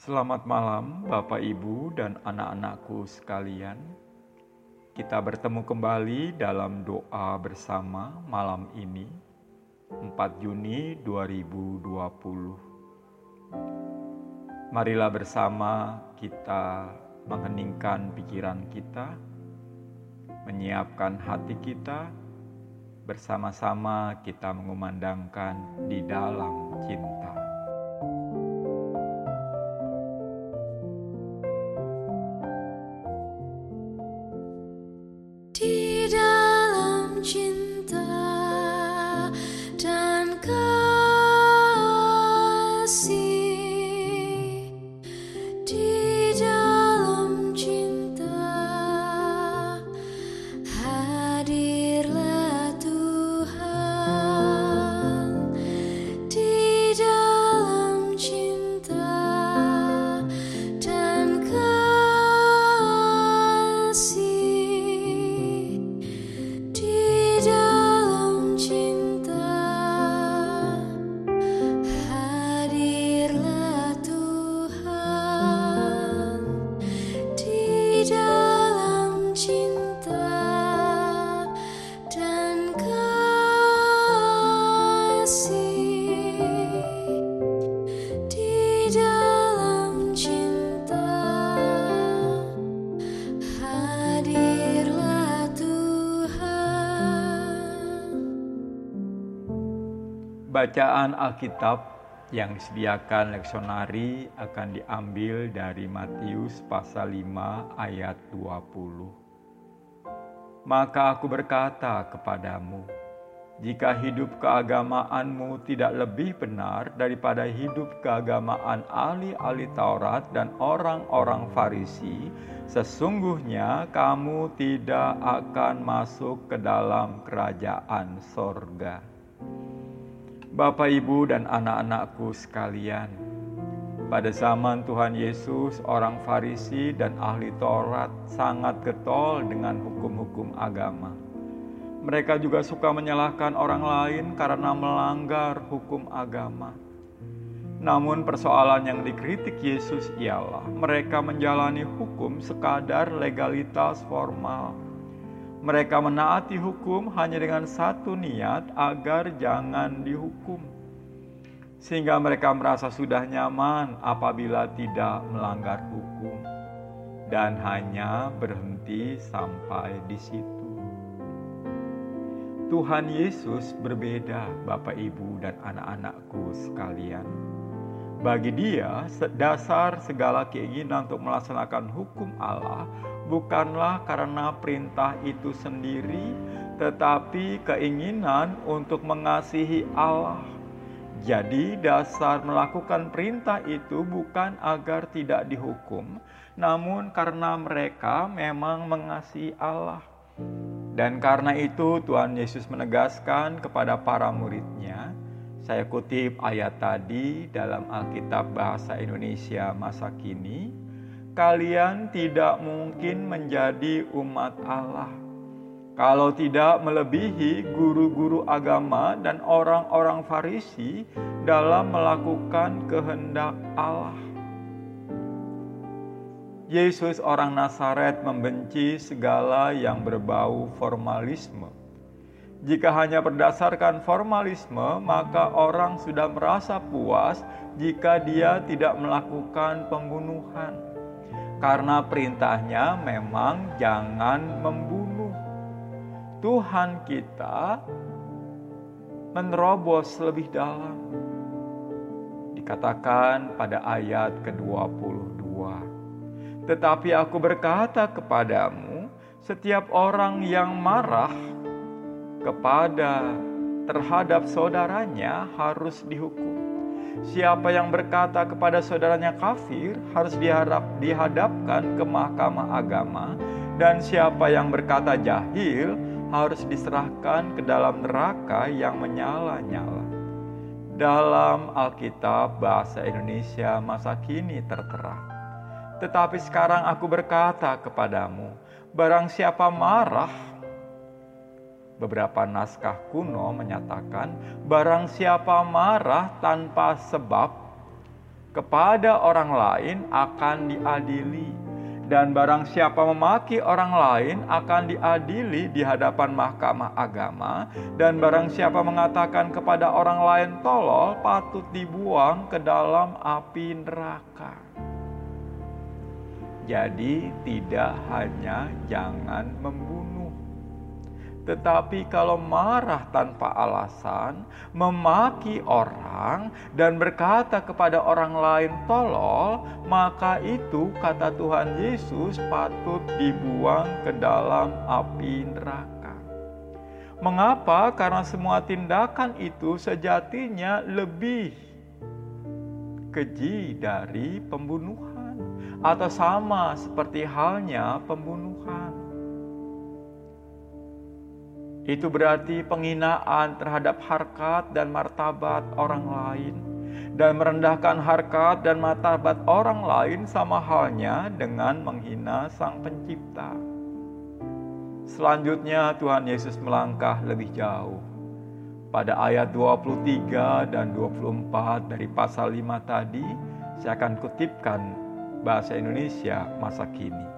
Selamat malam, Bapak, Ibu, dan anak-anakku sekalian. Kita bertemu kembali dalam doa bersama malam ini, 4 Juni 2020. Marilah bersama kita mengheningkan pikiran kita, menyiapkan hati kita, bersama-sama kita mengumandangkan di dalam cinta. Bacaan Alkitab yang disediakan leksionari akan diambil dari Matius pasal 5 ayat 20. Maka aku berkata kepadamu, jika hidup keagamaanmu tidak lebih benar daripada hidup keagamaan ahli-ahli Taurat dan orang-orang Farisi, sesungguhnya kamu tidak akan masuk ke dalam kerajaan sorga. Bapak, Ibu, dan anak-anakku sekalian, pada zaman Tuhan Yesus, orang Farisi dan ahli Taurat sangat getol dengan hukum-hukum agama. Mereka juga suka menyalahkan orang lain karena melanggar hukum agama. Namun, persoalan yang dikritik Yesus ialah mereka menjalani hukum sekadar legalitas formal mereka menaati hukum hanya dengan satu niat agar jangan dihukum. Sehingga mereka merasa sudah nyaman apabila tidak melanggar hukum dan hanya berhenti sampai di situ. Tuhan Yesus berbeda, Bapak, Ibu, dan anak-anakku sekalian. Bagi Dia, dasar segala keinginan untuk melaksanakan hukum Allah bukanlah karena perintah itu sendiri, tetapi keinginan untuk mengasihi Allah. Jadi, dasar melakukan perintah itu bukan agar tidak dihukum, namun karena mereka memang mengasihi Allah. Dan karena itu, Tuhan Yesus menegaskan kepada para muridnya. Saya kutip ayat tadi dalam Alkitab Bahasa Indonesia masa kini kalian tidak mungkin menjadi umat Allah kalau tidak melebihi guru-guru agama dan orang-orang Farisi dalam melakukan kehendak Allah. Yesus orang Nazaret membenci segala yang berbau formalisme. Jika hanya berdasarkan formalisme, maka orang sudah merasa puas jika dia tidak melakukan pembunuhan karena perintahnya memang jangan membunuh. Tuhan kita menerobos lebih dalam. Dikatakan pada ayat ke-22. Tetapi aku berkata kepadamu, setiap orang yang marah kepada terhadap saudaranya harus dihukum Siapa yang berkata kepada saudaranya kafir harus diharap dihadapkan ke mahkamah agama dan siapa yang berkata jahil harus diserahkan ke dalam neraka yang menyala-nyala. Dalam Alkitab bahasa Indonesia masa kini tertera. Tetapi sekarang aku berkata kepadamu, barang siapa marah Beberapa naskah kuno menyatakan barang siapa marah tanpa sebab kepada orang lain akan diadili dan barang siapa memaki orang lain akan diadili di hadapan mahkamah agama dan barang siapa mengatakan kepada orang lain tolol patut dibuang ke dalam api neraka. Jadi tidak hanya jangan membunuh tetapi kalau marah tanpa alasan, memaki orang, dan berkata kepada orang lain tolol, maka itu kata Tuhan Yesus patut dibuang ke dalam api neraka. Mengapa? Karena semua tindakan itu sejatinya lebih keji dari pembunuhan, atau sama seperti halnya pembunuhan. Itu berarti penghinaan terhadap harkat dan martabat orang lain dan merendahkan harkat dan martabat orang lain sama halnya dengan menghina Sang Pencipta. Selanjutnya Tuhan Yesus melangkah lebih jauh. Pada ayat 23 dan 24 dari pasal 5 tadi, saya akan kutipkan bahasa Indonesia masa kini.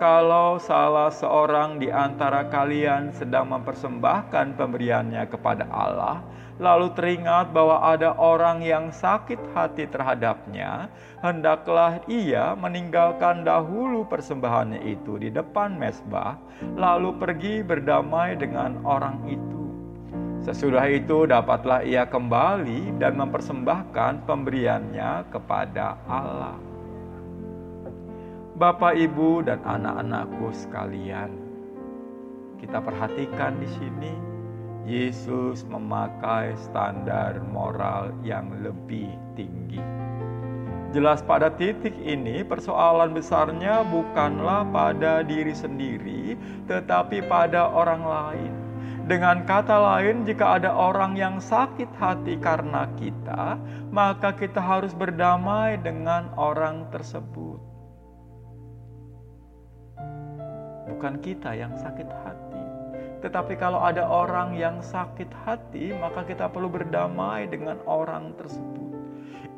Kalau salah seorang di antara kalian sedang mempersembahkan pemberiannya kepada Allah, lalu teringat bahwa ada orang yang sakit hati terhadapnya, hendaklah ia meninggalkan dahulu persembahannya itu di depan mesbah, lalu pergi berdamai dengan orang itu. Sesudah itu dapatlah ia kembali dan mempersembahkan pemberiannya kepada Allah. Bapak, Ibu, dan anak-anakku sekalian, kita perhatikan di sini Yesus memakai standar moral yang lebih tinggi. Jelas pada titik ini persoalan besarnya bukanlah pada diri sendiri, tetapi pada orang lain. Dengan kata lain, jika ada orang yang sakit hati karena kita, maka kita harus berdamai dengan orang tersebut. Bukan kita yang sakit hati. Tetapi kalau ada orang yang sakit hati, maka kita perlu berdamai dengan orang tersebut.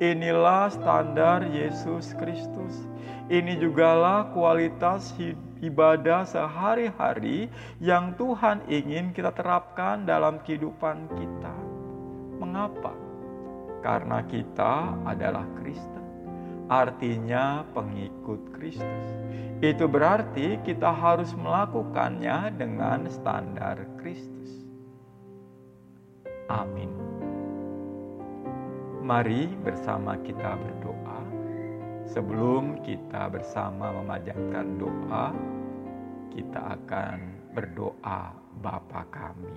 Inilah standar Yesus Kristus. Ini jugalah kualitas ibadah sehari-hari yang Tuhan ingin kita terapkan dalam kehidupan kita. Mengapa? Karena kita adalah Kristen artinya pengikut Kristus. Itu berarti kita harus melakukannya dengan standar Kristus. Amin. Mari bersama kita berdoa. Sebelum kita bersama memanjatkan doa, kita akan berdoa Bapa kami.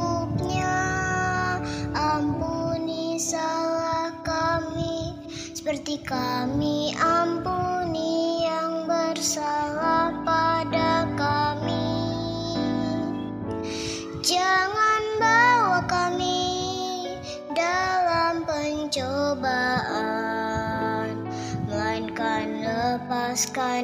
ampuni yang bersalah pada kami. Jangan bawa kami dalam pencobaan, melainkan lepaskan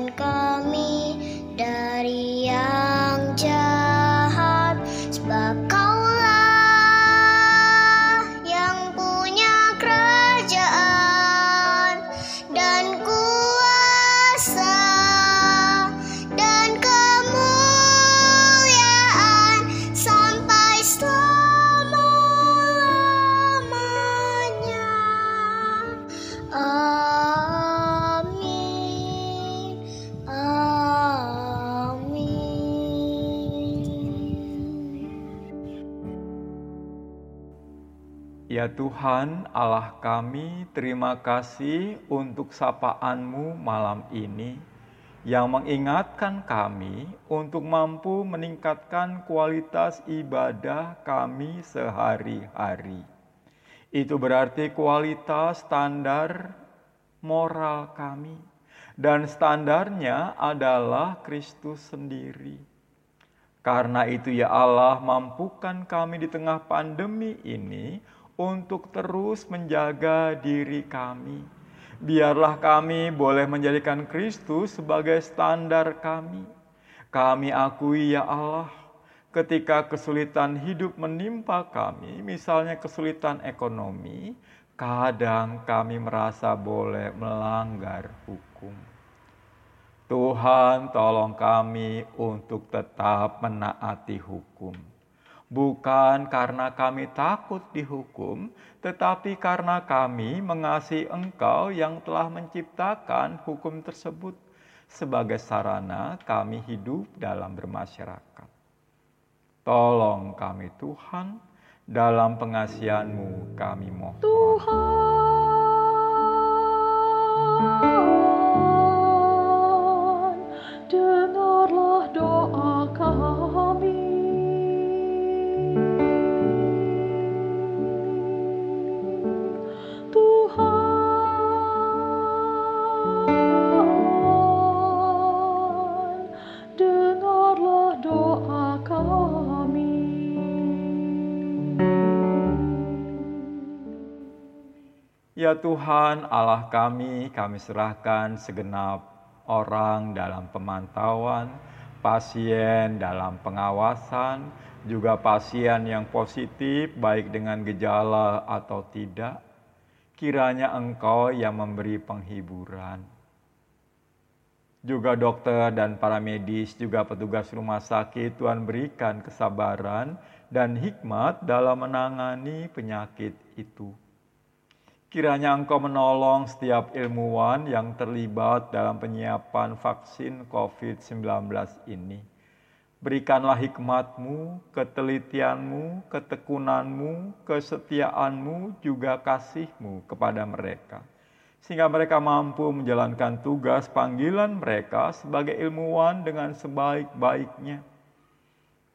Tuhan Allah kami, terima kasih untuk sapaan-Mu malam ini yang mengingatkan kami untuk mampu meningkatkan kualitas ibadah kami sehari-hari. Itu berarti kualitas standar moral kami dan standarnya adalah Kristus sendiri. Karena itu ya Allah mampukan kami di tengah pandemi ini untuk terus menjaga diri kami. Biarlah kami boleh menjadikan Kristus sebagai standar kami. Kami akui, ya Allah, ketika kesulitan hidup menimpa kami, misalnya kesulitan ekonomi, kadang kami merasa boleh melanggar hukum. Tuhan, tolong kami untuk tetap menaati hukum bukan karena kami takut dihukum, tetapi karena kami mengasihi Engkau yang telah menciptakan hukum tersebut sebagai sarana kami hidup dalam bermasyarakat. Tolong kami Tuhan, dalam pengasihan-Mu kami mohon. Tuhan, dengarlah doa kami. Ya Tuhan Allah kami, kami serahkan segenap orang dalam pemantauan, pasien dalam pengawasan, juga pasien yang positif baik dengan gejala atau tidak. Kiranya Engkau yang memberi penghiburan. Juga dokter dan para medis, juga petugas rumah sakit, Tuhan berikan kesabaran dan hikmat dalam menangani penyakit itu. Kiranya Engkau menolong setiap ilmuwan yang terlibat dalam penyiapan vaksin COVID-19 ini. Berikanlah hikmatmu, ketelitianmu, ketekunanmu, kesetiaanmu, juga kasihmu kepada mereka. Sehingga mereka mampu menjalankan tugas panggilan mereka sebagai ilmuwan dengan sebaik-baiknya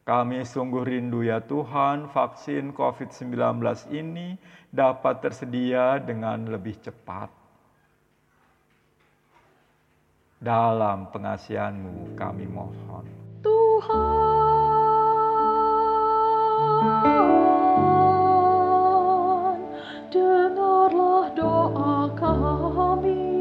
kami sungguh rindu ya Tuhan, vaksin COVID-19 ini dapat tersedia dengan lebih cepat. Dalam pengasihanmu kami mohon. Tuhan, dengarlah doa kami.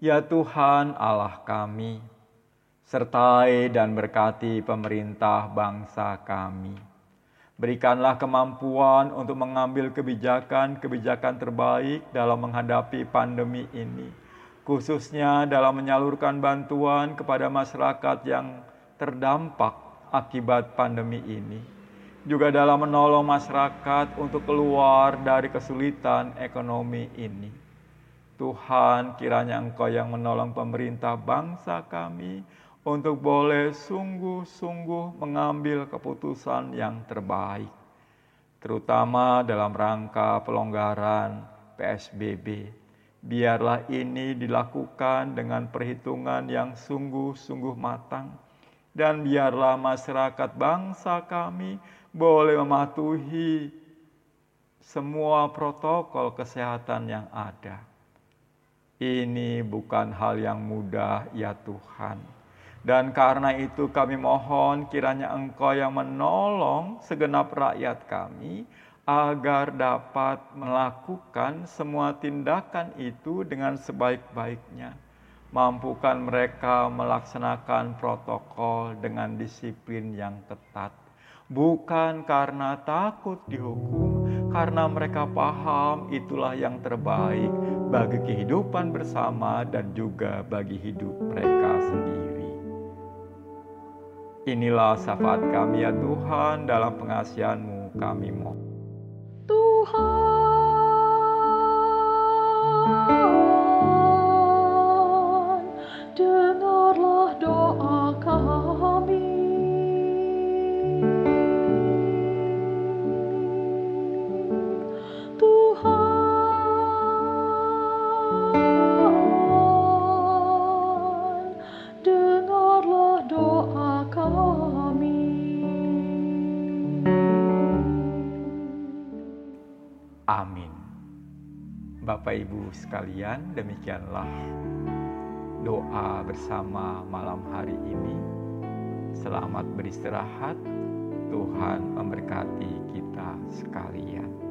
Ya Tuhan Allah kami, sertai dan berkati pemerintah bangsa kami. Berikanlah kemampuan untuk mengambil kebijakan-kebijakan terbaik dalam menghadapi pandemi ini, khususnya dalam menyalurkan bantuan kepada masyarakat yang terdampak akibat pandemi ini, juga dalam menolong masyarakat untuk keluar dari kesulitan ekonomi ini. Tuhan, kiranya Engkau yang menolong pemerintah bangsa kami untuk boleh sungguh-sungguh mengambil keputusan yang terbaik, terutama dalam rangka pelonggaran PSBB. Biarlah ini dilakukan dengan perhitungan yang sungguh-sungguh matang, dan biarlah masyarakat bangsa kami boleh mematuhi semua protokol kesehatan yang ada ini bukan hal yang mudah ya Tuhan. Dan karena itu kami mohon kiranya Engkau yang menolong segenap rakyat kami agar dapat melakukan semua tindakan itu dengan sebaik-baiknya. Mampukan mereka melaksanakan protokol dengan disiplin yang ketat. Bukan karena takut dihukum, karena mereka paham itulah yang terbaik bagi kehidupan bersama dan juga bagi hidup mereka sendiri. Inilah syafaat kami ya Tuhan dalam pengasihanmu kami mohon. Tuhan, Bapak Ibu sekalian, demikianlah doa bersama malam hari ini. Selamat beristirahat. Tuhan memberkati kita sekalian.